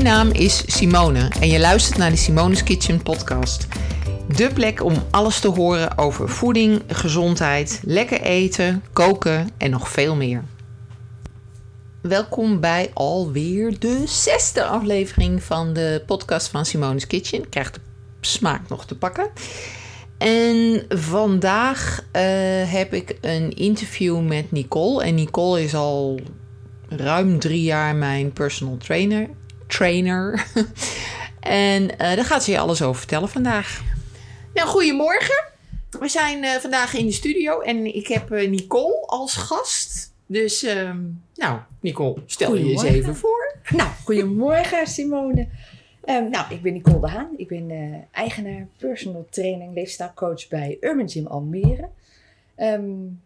Mijn naam is Simone en je luistert naar de Simone's Kitchen podcast. De plek om alles te horen over voeding, gezondheid, lekker eten, koken en nog veel meer. Welkom bij alweer de zesde aflevering van de podcast van Simone's Kitchen. Ik krijg de smaak nog te pakken. En vandaag uh, heb ik een interview met Nicole. En Nicole is al ruim drie jaar mijn personal trainer. Trainer. en uh, daar gaat ze je alles over vertellen vandaag. Nou, goedemorgen. We zijn uh, vandaag in de studio en ik heb Nicole als gast. Dus, uh, nou, Nicole, stel je eens even voor. Nou, goedemorgen Simone. Um, nou, ik ben Nicole de Haan. Ik ben uh, eigenaar personal training, leefstijlcoach bij Urban Gym Almere. Um,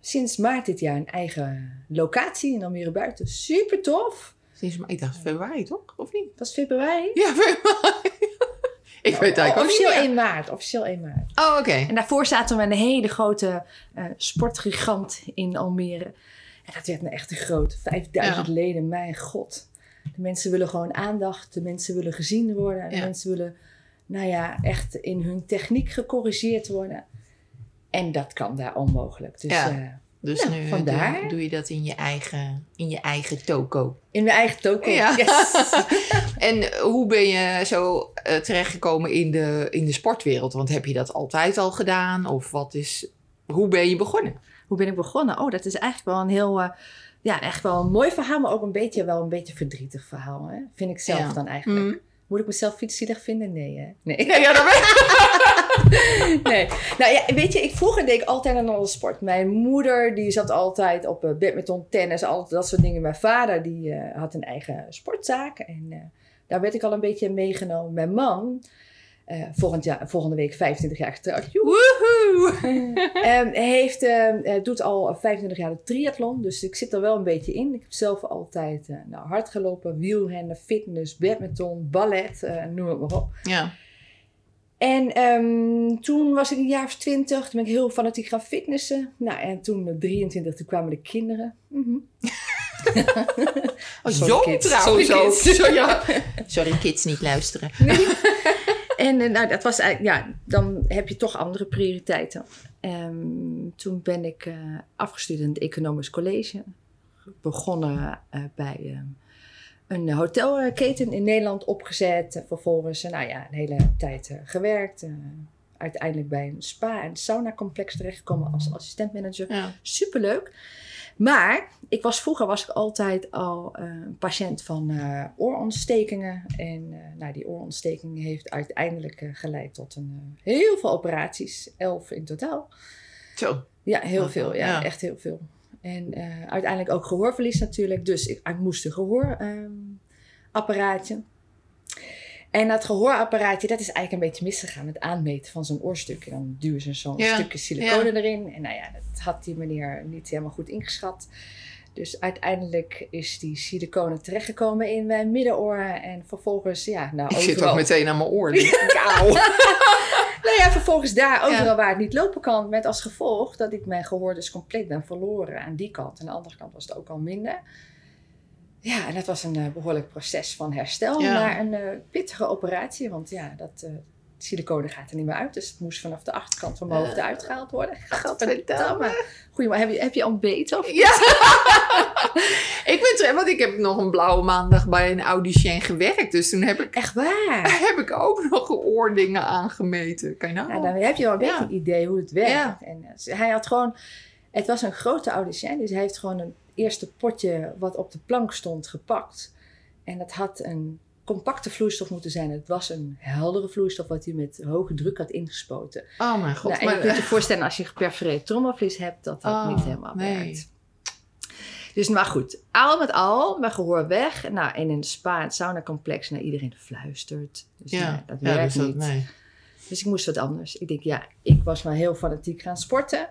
sinds maart dit jaar een eigen locatie in Almere Buiten. Super tof. Ik dacht februari toch? Of niet? Was februari? Ja, februari. ik weet eigenlijk ook Officieel niet 1 maart. Officieel 1 maart. Oh, oké. Okay. En daarvoor zaten we een hele grote uh, sportgigant in Almere. En dat werd een echte groot. 5000 ja. leden, mijn god. De mensen willen gewoon aandacht. De mensen willen gezien worden. De ja. mensen willen, nou ja, echt in hun techniek gecorrigeerd worden. En dat kan daar onmogelijk. Dus, ja. uh, dus nou, nu vandaar. Doe, doe, je dat in je eigen, in je eigen toko. In mijn eigen toko, ja. yes. en hoe ben je zo uh, terechtgekomen in de, in de sportwereld? Want heb je dat altijd al gedaan? Of wat is, hoe ben je begonnen? Hoe ben ik begonnen? Oh, dat is eigenlijk wel een heel... Uh, ja, echt wel een mooi verhaal, maar ook een beetje, wel een beetje verdrietig verhaal. Hè? Vind ik zelf ja. dan eigenlijk. Mm. Moet ik mezelf fietszielig vinden? Nee, hè? Nee. Ja, ja dat nee. Nou ja, weet je, ik vroeger deed ik altijd aan alle sport. Mijn moeder, die zat altijd op uh, badminton, tennis, al dat soort dingen. Mijn vader, die uh, had een eigen sportzaak. En uh, daar werd ik al een beetje meegenomen. Mijn man, uh, volgend jaar, volgende week 25 jaar getrouwd. Woehoe! um, heeft, uh, doet al 25 jaar de triathlon, dus ik zit er wel een beetje in. Ik heb zelf altijd uh, nou, hard gelopen, wielrennen, fitness, badminton, ballet, noem het maar op. Ja. En um, toen was ik een jaar of 20, toen ben ik heel fanatiek gaan fitnessen. Nou, en toen 23, toen kwamen de kinderen. Mm -hmm. oh, jong trouwens ook. Sorry, ja. Sorry, kids niet luisteren. Nee. En nou, dat was eigenlijk, ja, dan heb je toch andere prioriteiten. Um, toen ben ik uh, afgestudeerd in het Economisch College. Begonnen uh, bij uh, een hotelketen in Nederland opgezet. Vervolgens, nou ja, een hele tijd gewerkt. uiteindelijk bij een spa- en sauna-complex terechtgekomen als assistentmanager. Ja. Superleuk. Maar ik was, vroeger was ik altijd al uh, een patiënt van uh, oorontstekingen. En uh, nou, die oorontsteking heeft uiteindelijk geleid tot een, heel veel operaties. Elf in totaal. Zo. Ja, heel oh, veel. Ja, ja, echt heel veel. En uiteindelijk ook gehoorverlies natuurlijk. Dus ik, ik moest een gehoorapparaatje. En dat gehoorapparaatje, dat is eigenlijk een beetje misgegaan. Het aanmeten van zo'n oorstuk. En dan duwen ze zo'n ja. stukje silicone ja. erin. En nou ja, dat had die meneer niet helemaal goed ingeschat. Dus uiteindelijk is die silicone terechtgekomen in mijn middenoor. En vervolgens, ja, nou Ik overal... zit ook meteen aan mijn oor. Kou. nou ja, vervolgens daar, overal ja. waar het niet lopen kan. Met als gevolg dat ik mijn gehoor dus compleet ben verloren aan die kant. En aan de andere kant was het ook al minder. Ja, en dat was een uh, behoorlijk proces van herstel Ja. naar een uh, pittige operatie. Want ja, dat uh, silicone gaat er niet meer uit. Dus het moest vanaf de achterkant van mijn hoofd eruit gehaald worden. Gadverdamme. Goeie, heb je, heb je ontbeten? Of Ja. ik ben want ik heb nog een blauwe maandag bij een audicien gewerkt. Dus toen heb ik, Echt waar? heb ik ook nog oordingen aangemeten. Kan je nou? Nou, dan heb je wel een beetje Ja. een idee hoe het werkt. Ja. En uh, hij had gewoon... Het was een grote audicien. Dus hij heeft gewoon een eerste potje wat op de plank stond gepakt. En dat had een compacte vloeistof moeten zijn. Het was een heldere vloeistof wat hij met hoge druk had ingespoten. Oh mijn god. Nou, en je kunt je voorstellen als je geperforeerd trommelvlies hebt, dat dat Oh, niet helemaal nee. werkt. Dus maar goed, al met al, mijn gehoor weg. Nou, en in een spa, het saunacomplex, nou, iedereen fluistert. Dus ja, nee, dat ja, werkt dus dat- niet. nee. Dus ik moest wat anders. Ik denk, ja, ik was maar heel fanatiek gaan sporten.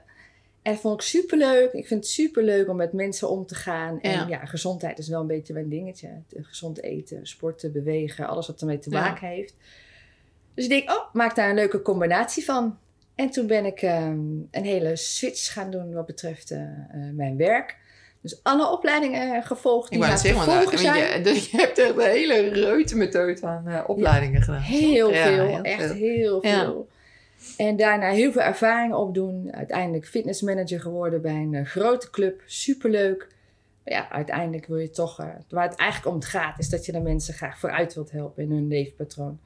En dat vond ik superleuk. Ik vind het superleuk om met mensen om te gaan. En Ja. ja, gezondheid is wel een beetje mijn dingetje. Het- Gezond eten, sporten, bewegen, alles wat ermee te Ja. maken heeft. Dus ik denk, oh, maak daar een leuke combinatie van. En toen ben ik ehm, een hele switch gaan doen wat betreft eh, eh, mijn werk. Dus alle opleidingen gevolgd die Ik wou zeggen, zijn. je, dus je hebt echt een hele reutemeteut aan eh, opleidingen gedaan. Heel veel, heel echt veel. heel Ja. veel. En daarna heel veel ervaring opdoen. Uiteindelijk fitnessmanager geworden bij een eh, grote club. Superleuk. Maar ja, uiteindelijk wil je toch... eh, waar het eigenlijk om het gaat, is dat je de mensen graag vooruit wilt helpen in hun leefpatroon.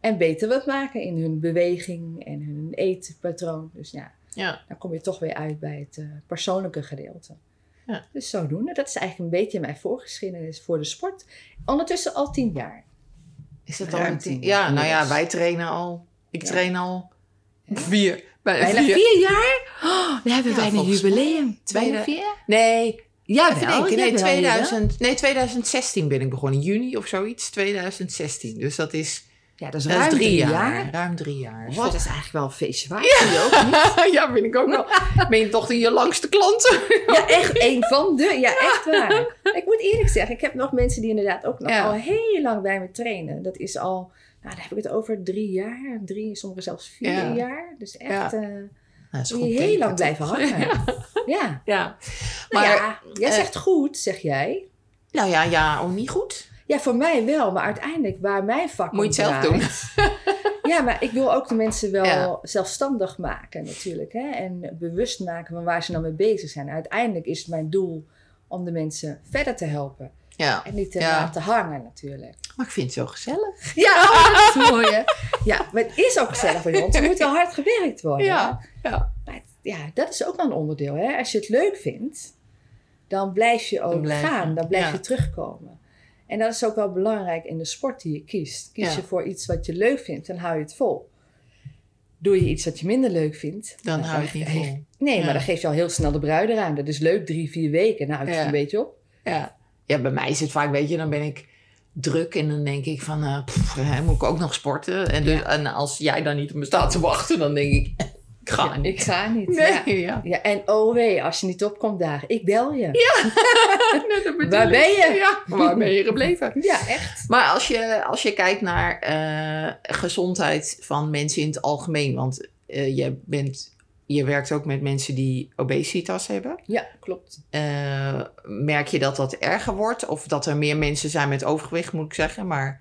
En beter wilt maken in hun beweging en hun eetpatroon. Dus ja, Ja. dan kom je toch weer uit bij het eh, persoonlijke gedeelte. Ja. Dus zodoende. Dat is eigenlijk een beetje mijn voorgeschiedenis voor de sport. Ondertussen al tien jaar. Is dat Ruim al een tien? Ja, nou ja, wij trainen al. Ik Ja. train al vier. Bijna Bijna vier. vier jaar? Oh, dan hebben we Ja, bijna een jubileum. Tweede- Bijna vier jaar? Nee, Ja, even denken. Nee, 2000, nee, 2016 ben ik begonnen. In juni of zoiets. 2016. Dus dat is, Ja, dat is dat is ruim drie, jaar. jaar. Ruim drie jaar. Oh, dat is eigenlijk wel een feestje waard. Ja. ook niet? ja, vind ik ook wel. Ben je toch je langste klanten? ja, echt een van de. Ja, echt waar. Ik moet eerlijk zeggen, ik heb nog mensen die inderdaad ook nog Ja. al heel lang bij me trainen. Dat is al, nou, dan heb ik het over drie jaar. Drie, sommigen zelfs vier Ja. jaar. Dus echt, Ja. eh moet je heel lang blijven hangen. Ja. Ja. Nou Maar, ja, jij eh, zegt goed, zeg jij. nou ja, ja, oh, niet goed. Ja, voor mij wel, maar uiteindelijk waar mijn vak Moet je het zelf draait- Ja, maar ik wil ook de mensen wel Ja. zelfstandig maken natuurlijk. Hè? En bewust maken van waar ze nou mee bezig zijn. Uiteindelijk is het mijn doel om de mensen verder te helpen. Ja. En niet te Ja. laten hangen natuurlijk. Maar ik vind het zo gezellig. Ja, oh, dat is mooi hè. Ja, maar het is ook gezellig bij ons. Er moet wel hard gewerkt worden. Ja, ja. Maar het- ja, dat is ook wel een onderdeel. Hè? Als je het leuk vindt, dan blijf je ook Dan blijf je, gaan. Dan blijf ja. je terugkomen. En dat is ook wel belangrijk in de sport die je kiest. Kies je voor iets wat je leuk vindt, dan hou je het vol. Doe je iets wat je minder leuk vindt, Dan hou je het niet vol. Nee, maar dan geef je al heel snel de bruid eraan. Dat is leuk, drie, vier weken. Dan houdt het Ja. een beetje op. Ja. Ja, bij mij is het vaak, weet je, dan ben ik druk en dan denk ik van, eh, pff, hè, moet ik ook nog sporten? En, dus, en als jij dan niet op me staat te wachten, dan denk ik, ik ga Ja, niet. ik ga niet. Nee, Ja. ja. Ja, en oh wee, als je niet opkomt daar, ik bel je. Nee, bedoel Waar ben je? Ja, waar ben je gebleven? Ja, echt. Maar als je, als je kijkt naar eh, gezondheid van mensen in het algemeen, want eh, je, bent, je werkt ook met mensen die obesitas hebben. Ja, klopt. Eh, merk je dat dat erger wordt? Of dat er meer mensen zijn met overgewicht, moet ik zeggen. Maar,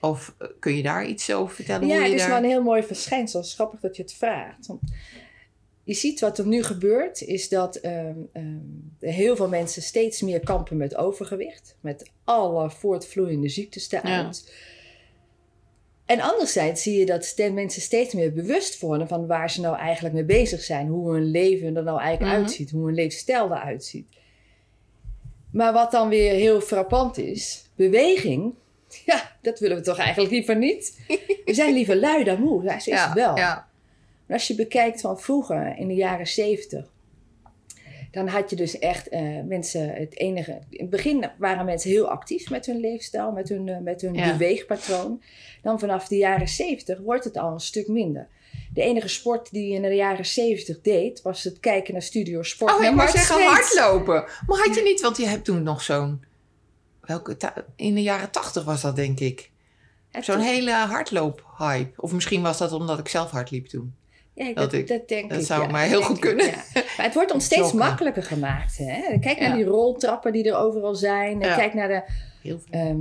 of eh, kun je daar iets over vertellen? Ja, hoe het is daar... wel een heel mooi verschijnsel. Grappig dat je het vraagt. Want je ziet wat er nu gebeurt, is dat ehm, ehm, heel veel mensen steeds meer kampen met overgewicht. Met alle voortvloeiende ziektes eruit. En anderzijds zie je dat mensen steeds meer bewust worden van waar ze nou eigenlijk mee bezig zijn. Hoe hun leven er nou eigenlijk Mhm. uitziet. Hoe hun leefstijl eruit ziet. Maar wat dan weer heel frappant is, beweging, ja, dat willen we toch eigenlijk liever niet. We zijn liever lui dan moe, zo is ja, wel. Ja, Maar als je bekijkt van vroeger, in de jaren zeventig, dan had je dus echt eh, mensen, het enige... In het begin waren mensen heel actief met hun leefstijl, met hun, eh, met hun Ja. beweegpatroon. Dan vanaf de jaren zeventig wordt het al een stuk minder. De enige sport die je in de jaren zeventig deed, was het kijken naar Studio Sport. Oh, ik Mart zeggen hardlopen. Maar had je niet, want je hebt toen nog zo'n... Welke in de jaren tachtig was dat, denk ik. Zo'n hele hardloop-hype. Of misschien was dat omdat ik zelf hard liep toen. Ja, dat, dat dat, denk dat ik. zou ja, maar heel goed ik, kunnen. ja. Maar het wordt ons steeds Joggen. makkelijker gemaakt. Hè? Kijk naar die roltrappen die er overal zijn. Kijk naar de veel. ehm,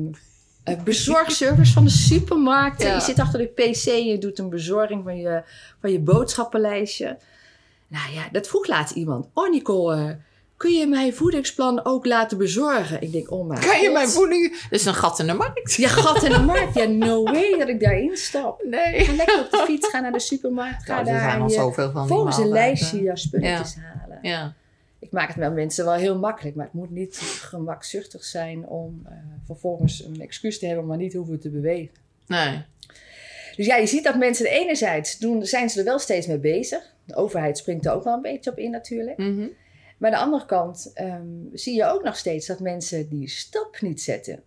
eh, bezorgservice van de supermarkt. Ja. Je zit achter de pc en je doet een bezorging van je, van je boodschappenlijstje. Nou ja, dat vroeg laatst iemand. Oh Nicole, eh, kun je mijn voedingsplan ook laten bezorgen? Ik denk, oh mijn Kan je mijn voeding... Is een gat in de markt. Ja, gat in de markt. Ja, no way dat ik daarin stap. Nee. Ga lekker op de fiets, ga naar de supermarkt. Ga Nou, er daar zijn al je- zoveel van volgens een lijstje jouw spulletjes halen. Ja. Ik maak het met mensen wel heel makkelijk, maar het moet niet gemakzuchtig zijn om eh, vervolgens een excuus te hebben, maar niet hoeven te bewegen. Nee. Dus ja, je ziet dat mensen er enerzijds doen, zijn ze er wel steeds mee bezig. De overheid springt er ook wel een beetje op in natuurlijk. Mhm. Maar aan de andere kant ehm, zie je ook nog steeds dat mensen die stap niet zetten.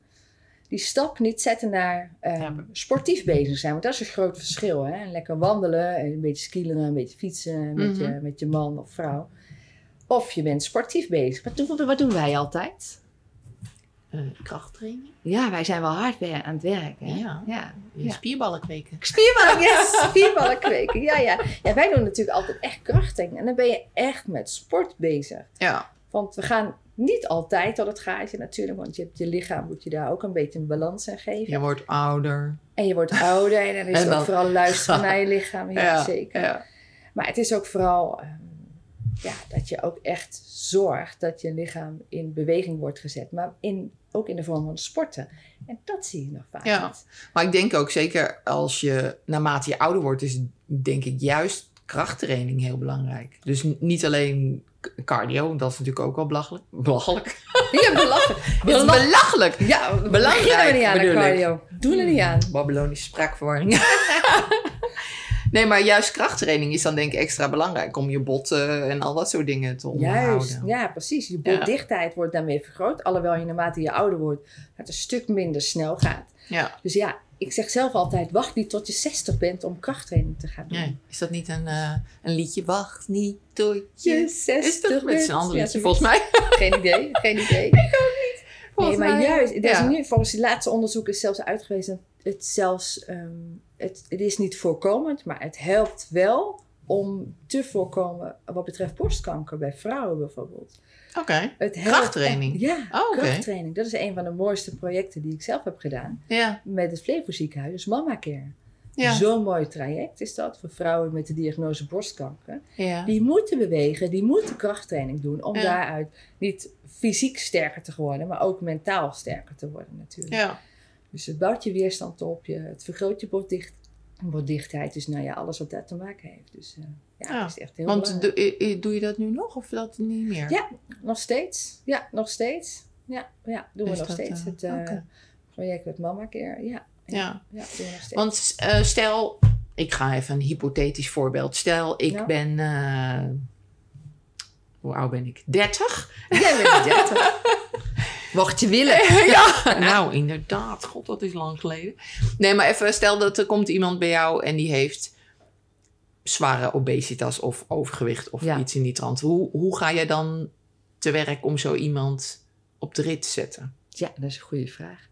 Die stap niet zetten naar ehm, Ja. sportief bezig zijn. Want dat is een groot verschil. Hè? Lekker wandelen, en een beetje skileren, een beetje fietsen met, Mhm. je, met je man of vrouw. Of je bent sportief bezig. Wat doen, wat doen wij altijd? Eh, krachttraining. Ja, wij zijn wel hard aan het werken. hè? Ja. ja. Je Ja. spierballen kweken. Spierballen, yes, spierballen kweken. Ja, ja. ja, wij doen natuurlijk altijd echt krachttraining. En dan ben je echt met sport bezig. Ja. Want we gaan niet altijd tot het gaatje natuurlijk. Want je, hebt je lichaam moet je daar ook een beetje een balans aan geven. Je wordt ouder. En je wordt ouder. En dan is het ook vooral luisteren naar je lichaam. Ja, zeker. Ja. Maar het is ook vooral ehm, ja, dat je ook echt zorgt dat je lichaam in beweging wordt gezet. Maar in, ook in de vorm van sporten. En dat zie je nog vaak Ja. niet. Maar ik denk ook zeker als je naarmate je ouder wordt, is denk ik juist krachttraining heel belangrijk. Dus niet alleen cardio, dat is natuurlijk ook wel belachelijk. Belachelijk. Ja, belachelijk. Belachelijk. Ja, Belangrijk, beginnen we niet aan cardio. Doen er niet aan. Babylonische spraakverwarring. nee, maar juist krachttraining is dan denk ik extra belangrijk om je botten en al dat soort dingen te onderhouden. Juist, ja precies. Je Ja. botdichtheid wordt daarmee vergroot. Alhoewel je naarmate je ouder wordt, het een stuk minder snel gaat. Ja. Dus ja, ik zeg zelf altijd, wacht niet tot je 60 bent om krachttraining te gaan doen. Nee. Is dat niet een, eh, een liedje? Wacht niet tot je Je 60 60 bent. Het is een ander Ja, liedje volgens mij. Geen idee, geen idee. Nee, Volgens maar mij, juist, er is ja. nu, volgens het laatste onderzoek is zelfs uitgewezen dat het zelfs, ehm, het, het is niet voorkomend, maar het helpt wel om te voorkomen wat betreft borstkanker bij vrouwen bijvoorbeeld. Oké. Krachttraining? ja, Oh, oké. krachttraining. Dat is een van de mooiste projecten die ik zelf heb gedaan Ja. met het Flevo ziekenhuis, dus Mama Care. Ja. Zo'n mooi traject is dat voor vrouwen met de diagnose borstkanker. ja. Die moeten bewegen, die moeten krachttraining doen om Ja. daaruit niet fysiek sterker te worden, maar ook mentaal sterker te worden natuurlijk. Ja. Dus het bouwt je weerstand op, je, het vergroot je botdicht, botdichtheid, dus nou ja, alles wat daar te maken heeft. Dus eh, ja, Ja, het is echt heel Want doe, je dat nu nog of dat niet meer? Ja, nog steeds. Ja, nog steeds. Ja, ja doen we Is nog dat, steeds. eh, Het eh, oké. project met Mama Care, ja. Ja. Ja, doen we nog steeds. Want stel, ik ga even een hypothetisch voorbeeld. Stel, ik ben. hoe oud ben ik? 30? Jij bent 30. Mocht je willen. ja, nou inderdaad. God, dat is lang geleden. Nee, maar even stel dat er komt iemand bij jou en die heeft zware obesitas of overgewicht of Ja. iets in die trant. Hoe, hoe ga je dan te werk om zo iemand op de rit te zetten? Ja, dat is een goede vraag.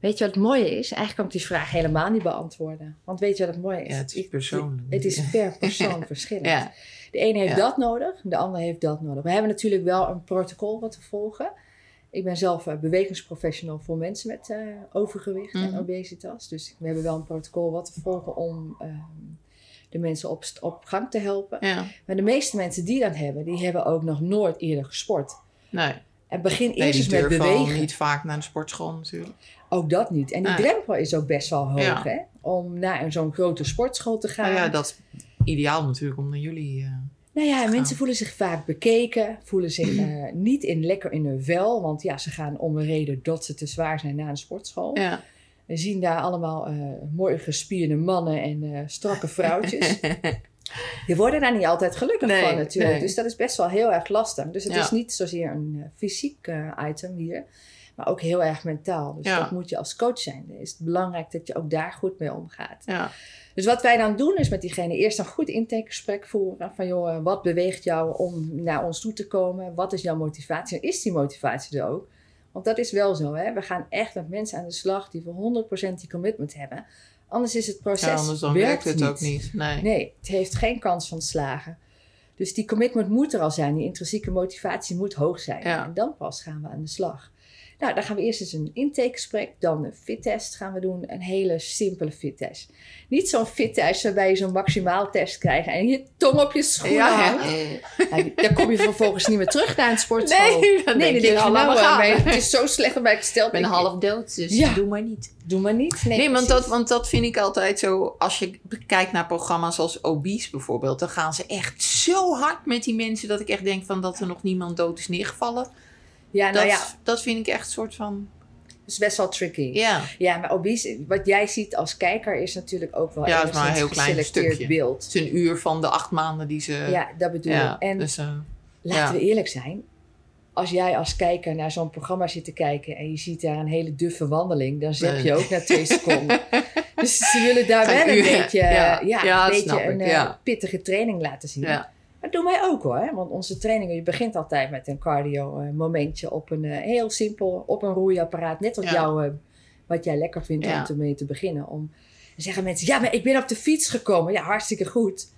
Weet je wat het mooie is? Eigenlijk kan ik die vraag helemaal niet beantwoorden. Want weet je wat het mooie is? Ja, het is persoonlijk. Het is per persoon verschillend. Ja. De ene heeft Ja. dat nodig, de ander heeft dat nodig. We hebben natuurlijk wel een protocol wat we volgen. Ik ben zelf eh, bewegingsprofessional voor mensen met eh, overgewicht Mhm. en obesitas. Dus we hebben wel een protocol wat we volgen om ehm, de mensen op, op gang te helpen. Ja, Maar de meeste mensen die dat hebben, die hebben ook nog nooit eerder gesport. nee. En begin Nee, eerst eens met bewegen. niet vaak naar de sportschool natuurlijk. Ook dat niet. En die Nee. drempel is ook best wel hoog, Ja. hè? Om naar een zo'n grote sportschool te gaan. Nou ja, dat is ideaal natuurlijk om naar jullie... eh, Nou ja, gaan. mensen voelen zich vaak bekeken, voelen zich eh, niet in, lekker in hun vel. Want ja, ze gaan om een reden dat ze te zwaar zijn naar een sportschool. ja. We zien daar allemaal eh, mooi gespierde mannen en eh, strakke vrouwtjes. Die worden daar niet altijd gelukkig Nee, van natuurlijk. nee. Dus dat is best wel heel erg lastig. Dus het Ja. is niet zozeer een eh, fysiek eh, item hier, maar ook heel erg mentaal. Dus Ja. dat moet je als coach zijn. Dan is het belangrijk dat je ook daar goed mee omgaat. ja. Dus wat wij dan doen is met diegene eerst een goed intakegesprek voeren. Van joh, wat beweegt jou om naar ons toe te komen? Wat is jouw motivatie? En is die motivatie er ook? Want dat is wel zo. Hè? We gaan echt met mensen aan de slag die voor 100% die commitment hebben. Anders is het proces ja, anders dan werkt het ook niet. Nee. Nee, het heeft geen kans van slagen. Dus die commitment moet er al zijn. Die intrinsieke motivatie moet hoog zijn. Ja. En dan pas gaan we aan de slag. Nou, dan gaan we eerst eens een intakegesprek. Dan een fittest gaan we doen. Een hele simpele fittest. Niet zo'n fittest waarbij je zo'n maximaal test krijgt. En je tong op je schoenen Ja, hangt. dan kom je vervolgens niet meer terug naar een sportschool. Nee, dan denk je, dan nou, eh, gaan. het is zo slecht ik gesteld. Ik ben half dood, dus Ja. doe maar niet. Doe maar niet. Nee, Nee, want, dat, want dat vind ik altijd zo. Als je kijkt naar programma's als Obese bijvoorbeeld, dan gaan ze echt zo hard met die mensen dat ik echt denk van dat er nog niemand dood is neergevallen. Ja, nou dat, ja, dat vind ik echt een soort van. dat is best wel tricky. Ja, Ja, maar obese, wat jij ziet als kijker is natuurlijk ook wel Ja, het is maar een heel klein geselecteerd stukje. beeld. het is een uur van de acht maanden die ze. Ja, dat bedoel ja, ik. En dus, eh, laten ja. we eerlijk zijn. Als jij als kijker naar zo'n programma zit te kijken en je ziet daar een hele duffe wandeling, dan zep je Nee. ook na twee seconden. Dus ze willen daar wel een beetje, ja. een, beetje een eh, pittige training laten zien. ja. Dat doen wij ook hoor. Want onze trainingen, je begint altijd met een cardio eh, momentje op een eh, heel simpel, op een roeiapparaat. Net wat, Ja. jou, eh, wat jij lekker vindt Ja. om ermee te beginnen. Om, dan zeggen mensen, ja maar ik ben op de fiets gekomen. Ja, hartstikke goed.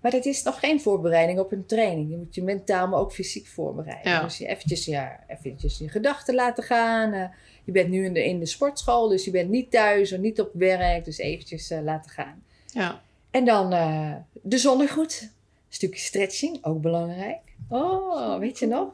Maar dat is nog geen voorbereiding op een training. Je moet je mentaal, maar ook fysiek voorbereiden. Ja. Dus je eventjes, ja, eventjes je gedachten laten gaan. Je bent nu in de, in de sportschool, dus je bent niet thuis of niet op werk. Dus eventjes laten gaan. Ja. En dan eh, de zonnegroet. Stukje stretching, ook belangrijk. Oh, weet je nog?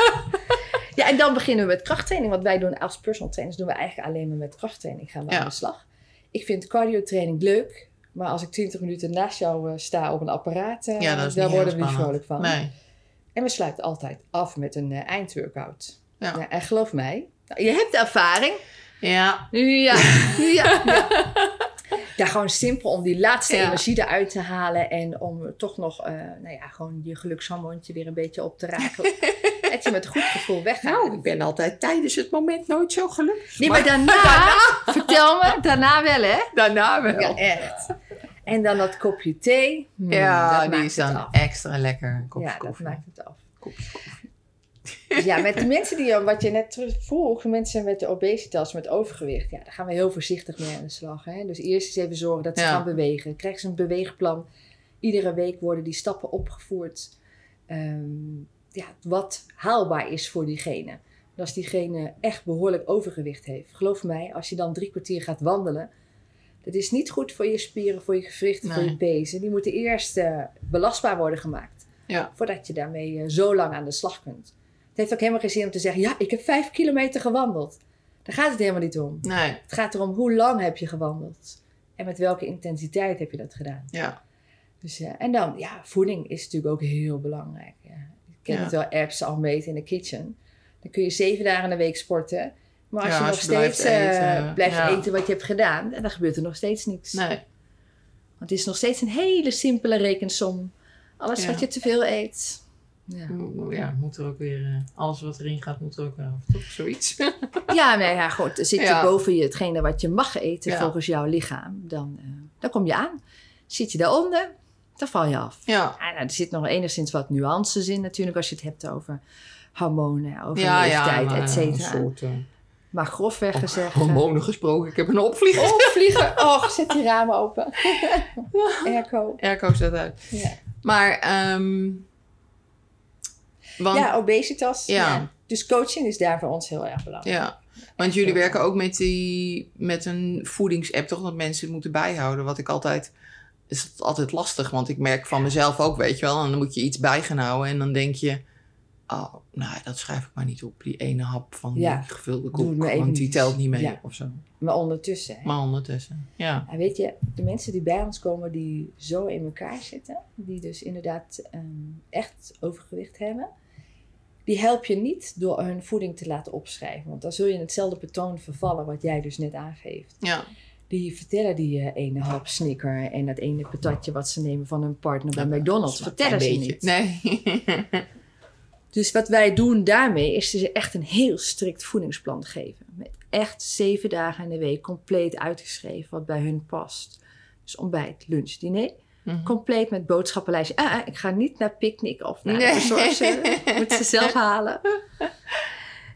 ja, en dan beginnen we met krachttraining. Want wij doen als personal trainers doen we eigenlijk alleen maar met krachttraining gaan we Ja. aan de slag. Ik vind cardiotraining leuk. Maar als ik 20 minuten naast jou eh, sta op een apparaat, eh, ja, daar worden we niet vrolijk van. Nee. En we sluiten altijd af met een eh, eindworkout. Ja. Ja, en geloof mij, nou, je hebt ervaring. Ja. Ja, ja, ja. Ja, gewoon simpel om die laatste Ja. energie eruit te halen. En om toch nog, eh, nou ja, gewoon je gelukshormoontje weer een beetje op te raken. dat je met goed gevoel weggaat. Nou, ik ben altijd tijdens het moment nooit zo gelukkig. nee, maar daarna, vertel me, daarna wel hè. daarna wel. Ja, echt. En dan dat kopje thee. Hmm, Ja, die maakt is dan extra lekker. Een Ja, dat koffie. maakt het af. Kopje koffie. Ja, met de mensen die, wat je net vroeg, mensen met de obesitas, met overgewicht, ja, daar gaan we heel voorzichtig mee aan de slag. Hè? Dus eerst eens even zorgen dat ze Ja. gaan bewegen. Krijgen ze een beweegplan. Iedere week worden die stappen opgevoerd. Ehm, ja, wat haalbaar is voor diegene. En als diegene echt behoorlijk overgewicht heeft, geloof mij, als je dan drie kwartier gaat wandelen, dat is niet goed voor je spieren, voor je gewrichten, voor je pezen. Die moeten eerst eh, belastbaar worden gemaakt. Ja. Voordat je daarmee eh, zo lang aan de slag kunt. Het heeft ook helemaal geen zin om te zeggen: Ja, ik heb vijf kilometer gewandeld. Daar gaat het helemaal niet om. Nee. Het gaat erom hoe lang heb je gewandeld. En met welke intensiteit heb je dat gedaan. Ja. Dus, eh, en dan, ja, voeding is natuurlijk ook heel belangrijk. Ja. Ik ken Ja. het wel, apps al meten in de kitchen. Dan kun je zeven dagen in de week sporten. Maar als Ja, je nog als je blijft steeds eh, eten, blijft ja. eten wat je hebt gedaan, dan gebeurt er nog steeds niks. Nee. Want het is nog steeds een hele simpele rekensom. Alles wat je te veel eet. Ja. Ja, moet er ook weer... eh, alles wat erin gaat, moet er ook weer af. Toch? Zoiets. Ja, nee, ja, goed. Zit je Ja. boven je hetgene wat je mag eten Ja. volgens jouw lichaam, dan, eh, dan kom je aan. Zit je daaronder, dan val je af. Ja. Nou, er zit nog enigszins wat nuances in natuurlijk als je het hebt over hormonen, over leeftijd, ja, et cetera. Eh, Maar grofweg gezegd... hormonen gesproken. Ik heb een opvlieger. Oh, vliegen! Oh, zet die ramen open. Airco. Airco staat uit. Ja. Maar... ehm want, ja, obesitas. Ja. Ja. Dus coaching is daar voor ons heel erg belangrijk. Ja, want jullie werken ook met, die, met een voedingsapp, toch? Dat mensen het moeten bijhouden. Wat ik altijd, is het altijd lastig, want ik merk van mezelf ook, weet je wel. En dan moet je iets bij gaan houden en dan denk je, oh, nou, dat schrijf ik maar niet op. Die ene hap van Ja, die gevulde koek, want die telt niet mee Ja. of zo. Maar ondertussen... hè. Maar ondertussen, ja. Ja, weet je, de mensen die bij ons komen die zo in elkaar zitten, die dus inderdaad ehm, echt overgewicht hebben, die help je niet door hun voeding te laten opschrijven. Want dan zul je in hetzelfde patroon vervallen wat jij dus net aangeeft. Ja, Die vertellen die eh, ene hap snicker en dat ene patatje wat ze nemen van hun partner bij Ja, McDonald's. Vertellen ze niet. Nee. Dus wat wij doen daarmee is ze echt een heel strikt voedingsplan geven. Met echt zeven dagen in de week compleet uitgeschreven wat bij hun past. Dus ontbijt, lunch, diner. Mhm. Compleet met boodschappenlijstje. Ah, ah, ik ga niet naar picknick of naar Nee. de. Moet ze zelf halen.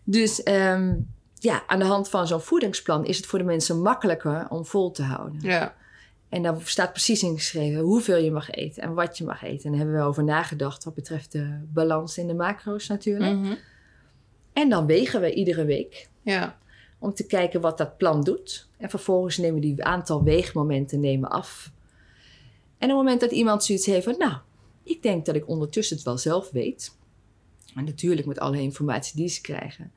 Dus ehm, ja, aan de hand van zo'n voedingsplan is het voor de mensen makkelijker om vol te houden. ja, En daar staat precies ingeschreven hoeveel je mag eten en wat je mag eten. En daar hebben we over nagedacht wat betreft de balans in de macro's natuurlijk. Mhm. En dan wegen we iedere week ja. om te kijken wat dat plan doet. En vervolgens nemen we die aantal weegmomenten nemen af. En op het moment dat iemand zoiets heeft van... nou, ik denk dat ik ondertussen het wel zelf weet... en natuurlijk met alle informatie die ze krijgen...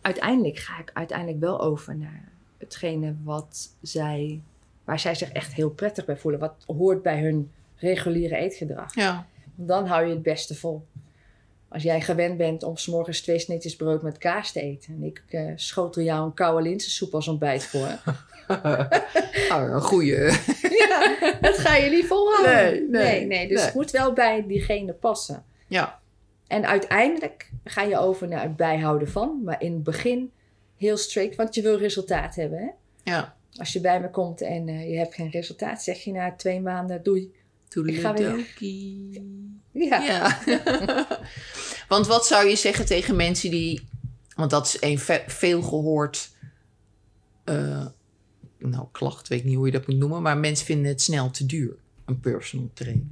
uiteindelijk ga ik uiteindelijk wel over naar hetgene wat zij... waar zij zich echt heel prettig bij voelen. Wat hoort bij hun reguliere eetgedrag. ja. Dan hou je het beste vol. Als jij gewend bent om 's morgens twee snitjes brood met kaas te eten... en ik eh, schotel jou een koude linzensoep als ontbijt voor... Oh, een goeie. Ja, dat ga je niet volhouden. Nee, nee, nee. Dus nee. het moet wel bij diegene passen. Ja, En uiteindelijk ga je over naar het bijhouden van... maar in het begin heel strikt, want je wil resultaat hebben. Hè? ja. Als je bij me komt en eh, je hebt geen resultaat... zeg je na twee maanden doei. Ik ga weer. Ja. Ja. Want wat zou je zeggen tegen mensen die... Want dat is een ve- veel gehoord... eh, nou, klacht, weet ik niet hoe je dat moet noemen... maar mensen vinden het snel te duur, een personal trainer.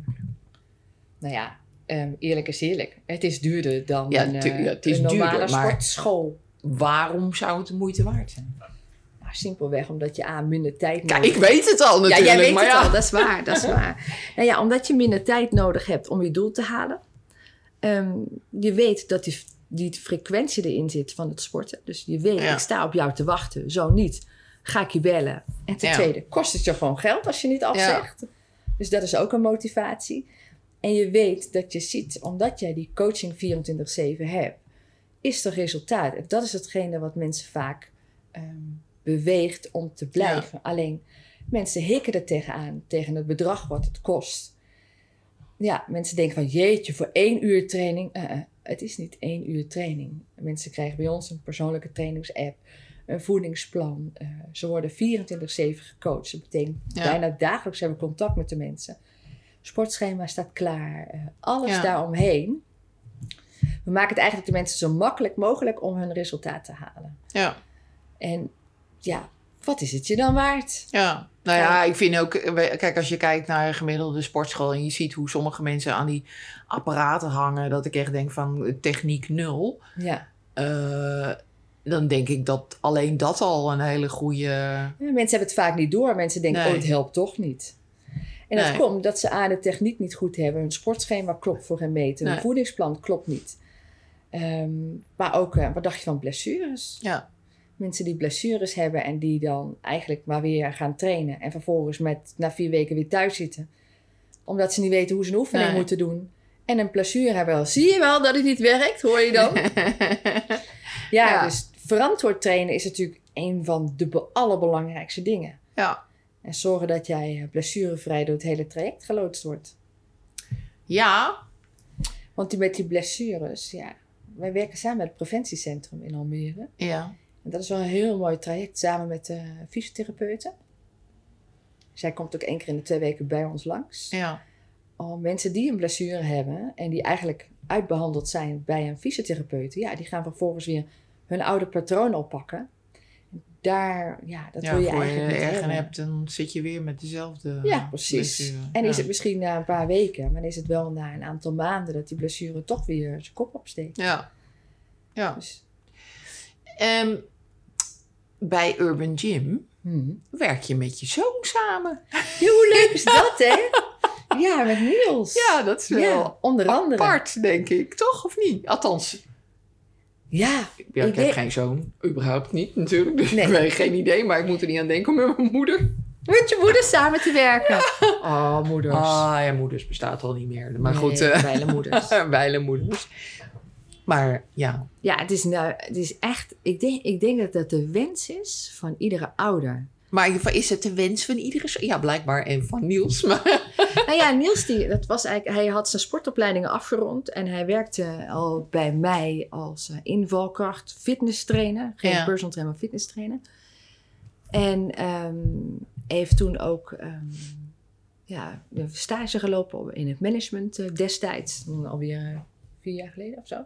Nou ja, ehm, eerlijk is eerlijk. Het is duurder dan Ja, een, eh, ja, het is een normale duurder, sportschool. Waarom zou het de moeite waard zijn? Nou, simpelweg omdat je aan minder tijd Ja, nodig ik weet het al natuurlijk. Ja, jij weet maar het ja. al, dat is waar, dat is waar. Nou ja, omdat je minder tijd nodig hebt om je doel te halen. Ehm, je weet dat die, die frequentie erin zit van het sporten. Dus je weet, ik sta op jou te wachten. Zo niet, ga ik je bellen. En ten Ja. tweede, kost het je gewoon geld als je niet afzegt. Dus dat is ook een motivatie. En je weet dat je ziet, omdat jij die coaching 24-7 hebt, is er resultaat. En dat is hetgene wat mensen vaak ehm, beweegt om te blijven. Alleen mensen hikken er tegenaan, tegen het bedrag wat het kost. Ja, mensen denken van jeetje, voor één uur training. Eh, eh, het is niet één uur training. Mensen krijgen bij ons een persoonlijke trainingsapp, voedingsplan. Eh, ze worden 24-7 gecoacht. Dat betekent Ja. bijna dagelijks hebben we contact met de mensen. Sportschema staat klaar. eh, alles Ja. daaromheen. We maken het eigenlijk de mensen zo makkelijk mogelijk om hun resultaat te halen. Ja. En ja, wat is het je dan waard? Ja, nou ja, ik vind ook, eh, kijk, als je kijkt naar een gemiddelde sportschool en je ziet hoe sommige mensen aan die apparaten hangen, dat ik echt denk van eh, techniek nul, Ja. eh, dan denk ik dat alleen dat al een hele goede. Ja, Mensen hebben het vaak niet door. Mensen denken, Nee. oh, het helpt toch niet. En dat Nee. komt dat ze aan de techniek niet goed hebben. Hun sportschema klopt voor geen meter. Hun Nee. voedingsplan klopt niet. Ehm, maar ook, eh, wat dacht je van blessures? Ja, Mensen die blessures hebben en die dan eigenlijk maar weer gaan trainen. En vervolgens met, na vier weken weer thuis zitten. Omdat ze niet weten hoe ze een oefening moeten doen. En een blessure hebben. Zie je wel dat het niet werkt, hoor je dan? Ja, Ja. dus verantwoord trainen is natuurlijk een van de be- allerbelangrijkste dingen. ja. En zorgen dat jij eh, blessurevrij door het hele traject geloodst wordt. ja, Want die, met die blessures, ja. Wij werken samen met het preventiecentrum in Almere. ja, En dat is wel een heel mooi traject samen met de fysiotherapeuten. Zij komt ook één keer in de twee weken bij ons langs. ja, Al mensen die een blessure hebben en die eigenlijk uitbehandeld zijn bij een fysiotherapeut, ja, die gaan vervolgens weer hun oude patronen oppakken. Daar, ja, dat ja. wil je voor je eigenlijk niet hebt, dan zit je weer met dezelfde. Ja, precies. blessure. En is het misschien na een paar weken, maar is het wel na een aantal maanden dat die blessure toch weer zijn kop opsteekt. Ja. Ja. Dus, Ehm, bij Urban Gym hmm. werk je met je zoon samen. Ja, hoe leuk is dat, hè? Ja, met Niels. Ja, dat is wel Ja, onder andere. apart, denk ik. Toch, of niet? Althans, Ja, ja, ik Ik heb geen zoon. Überhaupt niet, natuurlijk. Dus Nee. ik heb geen idee. Maar ik moet er niet aan denken om met mijn moeder. met je moeder samen te werken. Oh, moeders. Ah, ja, moeders bestaat al niet meer. Maar Nee, goed, eh wijle moeders. wijle moeders. Maar ja, Ja, het is, nou, het is echt... Ik denk, ik denk dat dat de wens is van iedere ouder. Maar is het de wens van iedere? Ja, blijkbaar. En van Niels. Maar Nou ja, Niels, die, dat was eigenlijk, hij had zijn sportopleidingen afgerond. En hij werkte al bij mij als eh, invalkracht fitness trainer. Geen Ja. personal trainer, maar fitness trainer. En ehm, heeft toen ook ehm, ja, een stage gelopen in het management eh, destijds. Alweer eh, vier jaar geleden of zo.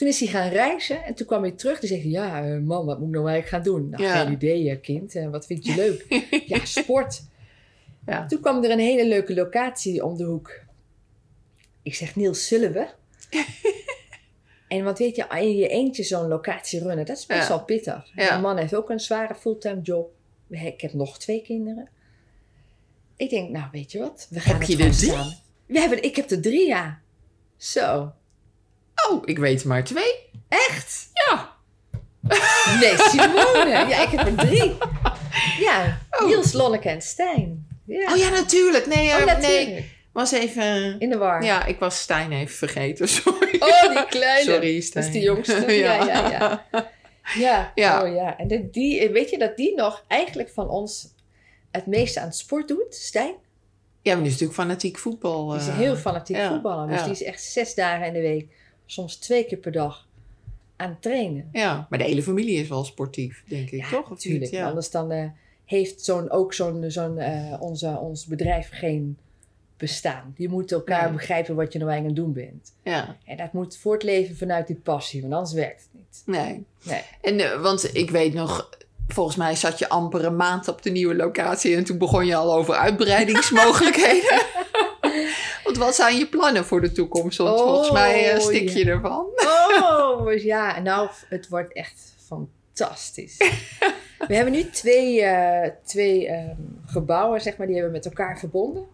Toen is hij gaan reizen en toen kwam hij terug. Toen zei hij, ja eh, man, wat moet ik nou eigenlijk gaan doen? Nou, Ja. geen idee eh, kind. Eh, wat vind je leuk? ja, sport. ja. Toen kwam er een hele leuke locatie om de hoek. Ik zeg, Niels, zullen we? en want weet je, in je eentje zo'n locatie runnen, dat is best wel pittig. Ja. Mijn man heeft ook een zware fulltime job. Ik heb nog twee kinderen. Ik denk, nou weet je wat, we gaan Heb je er drie? We hebben, ik heb er drie, ja. Zo. Oh, ik weet maar twee. Echt? Ja. Nee, Simone. ja, ik heb er drie. Ja, Oh. Niels, Lonneke en Stijn. Ja. Oh ja, natuurlijk. Nee, Oh, eh, natuurlijk. nee. Was even... In de war. Ja, ik was Stijn even vergeten. Sorry. Oh, die kleine. Sorry, Stijn. Dat is de jongste. Ja, ja, ja. Ja, Ja. Oh, ja. en de- die, weet je dat die nog eigenlijk van ons het meeste aan het sport doet, Stijn? Ja, maar die is natuurlijk fanatiek voetbal. Die is eh, heel fanatiek ja, voetballer. Dus ja. die is echt zes dagen in de week, soms twee keer per dag, aan het trainen. Ja, maar de hele familie is wel sportief, denk ik, toch? Of natuurlijk. Ja. Anders dan eh, heeft zo'n, ook zo'n, zo'n, eh, onze, ons bedrijf geen bestaan. Je moet elkaar begrijpen wat je nou eigenlijk aan het doen bent. ja, En dat moet voortleven vanuit die passie, want anders werkt het niet. nee. Nee. En, eh, want ik weet nog, volgens mij zat je amper een maand op de nieuwe locatie en toen begon je al over uitbreidingsmogelijkheden. Want wat zijn je plannen voor de toekomst? Want volgens mij uh, stik je ervan. Oh, ja. Nou, het wordt echt fantastisch. We hebben nu twee, uh, twee um, gebouwen, zeg maar, die hebben we met elkaar verbonden.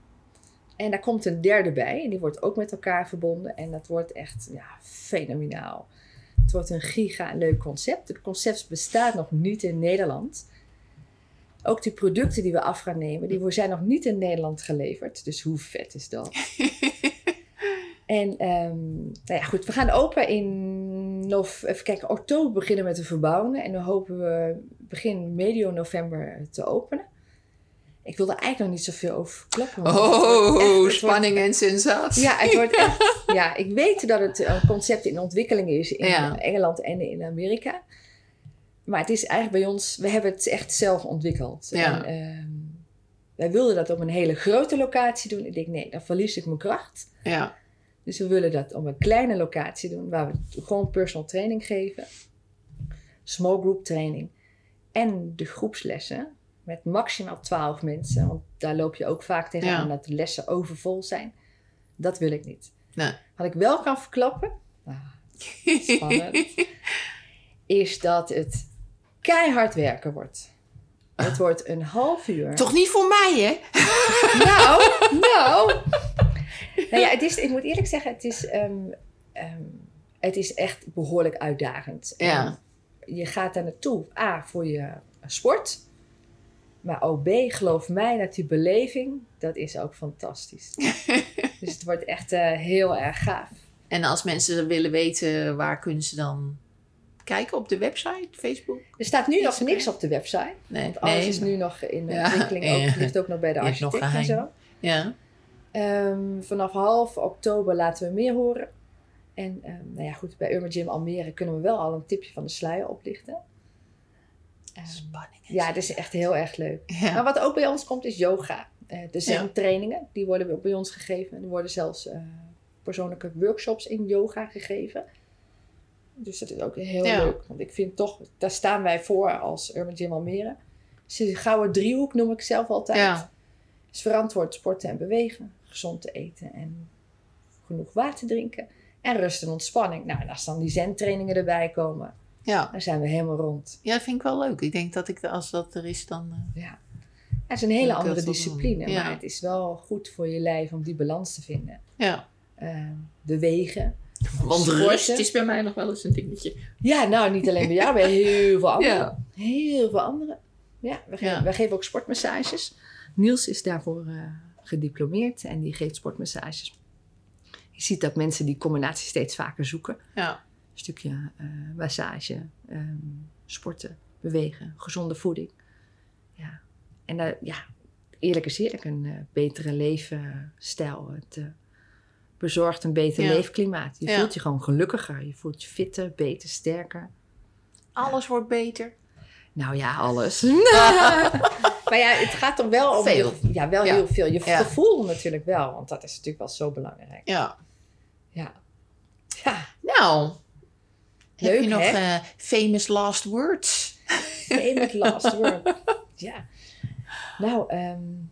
En daar komt een derde bij en die wordt ook met elkaar verbonden. En dat wordt echt ja, fenomenaal. Het wordt een giga leuk concept. Het concept bestaat nog niet in Nederland. Ook die producten die we af gaan nemen, die zijn nog niet in Nederland geleverd. Dus hoe vet is dat? en um, nou ja, goed, we gaan open in nov even kijken, oktober beginnen met de verbouwingen. En dan hopen we begin medio november te openen. Ik wil er eigenlijk nog niet zoveel over verklappen. Oh, spanning en sensatie. Ja, het wordt echt, ja, ik weet dat het een concept in ontwikkeling is in Engeland en in Amerika. Maar het is eigenlijk bij ons, we hebben het echt zelf ontwikkeld. Ja. En, uh, wij wilden dat op een hele grote locatie doen. Ik denk, nee, dan verlies ik mijn kracht. Ja. Dus we willen dat op een kleine locatie doen, waar we gewoon personal training geven. Small group training. En de groepslessen met maximaal 12 mensen. Want daar loop je ook vaak tegenaan dat de lessen overvol zijn. Dat wil ik niet. Nee. Wat ik wel kan verklappen, ah, spannend, is dat het keihard werken wordt. Het wordt een half uur. Toch niet voor mij, hè? Nou, nou. Nou ja, het is, ik moet eerlijk zeggen, het is, ehm, ehm, het is echt behoorlijk uitdagend. Ja. je gaat daar naartoe, A, voor je sport. Maar ook B, geloof mij, dat die beleving, dat is ook fantastisch. dus het wordt echt uh, heel erg gaaf. En als mensen willen weten, waar kunnen ze dan kijken op de website, Facebook? Er staat nu nog niks op de website. Nee, want alles nee, is nu nog in ja, ontwikkeling. Ook, ligt ook nog bij de architect en zo. Ja. Um, vanaf half oktober laten we meer horen. En um, nou ja, goed, bij Urban Gym Almere kunnen we wel al een tipje van de sluier oplichten. Um, Spanning. Ja, het is echt heel erg leuk. Ja. Maar wat ook bij ons komt is yoga. Uh, de zen-trainingen, die worden bij ons gegeven. Er worden zelfs uh, persoonlijke workshops in yoga gegeven. Dus dat is ook heel leuk. Want ik vind toch, daar staan wij voor als Urban Gym Almere. de gouden driehoek noem ik zelf altijd. Ja. Is verantwoord sporten en bewegen, gezond te eten en genoeg water drinken. En rust en ontspanning. Nou, en als dan die zen-trainingen erbij komen, ja. dan zijn we helemaal rond. Ja, dat vind ik wel leuk. Ik denk dat ik, als dat er is, dan... Uh, ja. Het is een hele andere discipline, maar het is wel goed voor je lijf om die balans te vinden. Ja. Uh, bewegen, want rust is bij mij nog wel eens een dingetje. Ja, nou niet alleen bij jou, bij heel veel anderen. Ja. Heel veel anderen. Ja, wij, geven, wij geven ook sportmassages. Niels is daarvoor uh, gediplomeerd en die geeft sportmassages. Je ziet dat mensen die combinatie steeds vaker zoeken. Ja. Een stukje uh, massage, um, sporten, bewegen, gezonde voeding. Ja. En uh, ja, eerlijk is eerlijk, een betere levensstijl. Het, bezorgt een beter leefklimaat. Je voelt je gewoon gelukkiger. Je voelt je fitter, beter, sterker. Alles wordt beter. Nou ja, alles. maar ja, het gaat er wel om... Veel. ja, wel heel veel. Je gevoel natuurlijk wel, want dat is natuurlijk wel zo belangrijk. Ja. Ja. Ja. Nou, Leuk, heb je nog uh, famous last words? famous last words. Ja. Nou, um,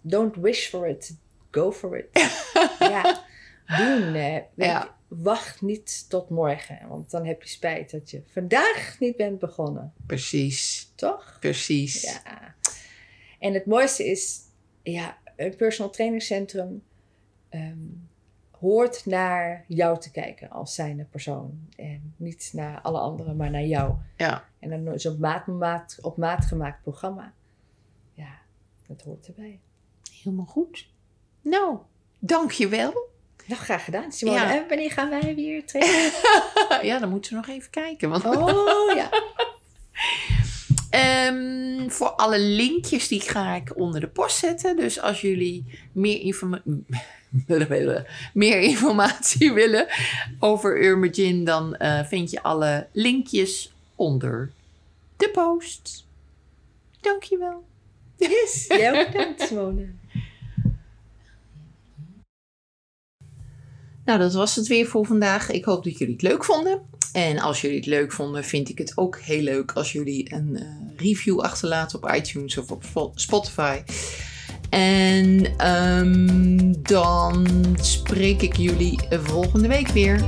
don't wish for it, go for it. ja, doen. Eh, Wacht niet tot morgen, want dan heb je spijt dat je vandaag niet bent begonnen. Precies. Toch? Precies. Ja. En het mooiste is, ja, een personal training centrum ehm, hoort naar jou te kijken als zijnde persoon. En niet naar alle anderen, maar naar jou. Ja. En dan is op maat, maat, op maat gemaakt programma. Ja, dat hoort erbij. Helemaal goed. Nou, dankjewel. Nou, graag gedaan. Simone, ja. en wanneer gaan wij weer trainen? ja, dan moeten we nog even kijken. Want... Oh, ja. um, voor alle linkjes die ga ik onder de post zetten. Dus als jullie meer, informa meer informatie willen over Urmagin, dan uh, vind je alle linkjes onder de post. Dankjewel. Yes, jij ook bedankt, Simone. Nou, dat was het weer voor vandaag. Ik hoop dat jullie het leuk vonden. En als jullie het leuk vonden, vind ik het ook heel leuk als jullie een uh, review achterlaten op iTunes of op Spotify. En ehm, dan spreek ik jullie volgende week weer.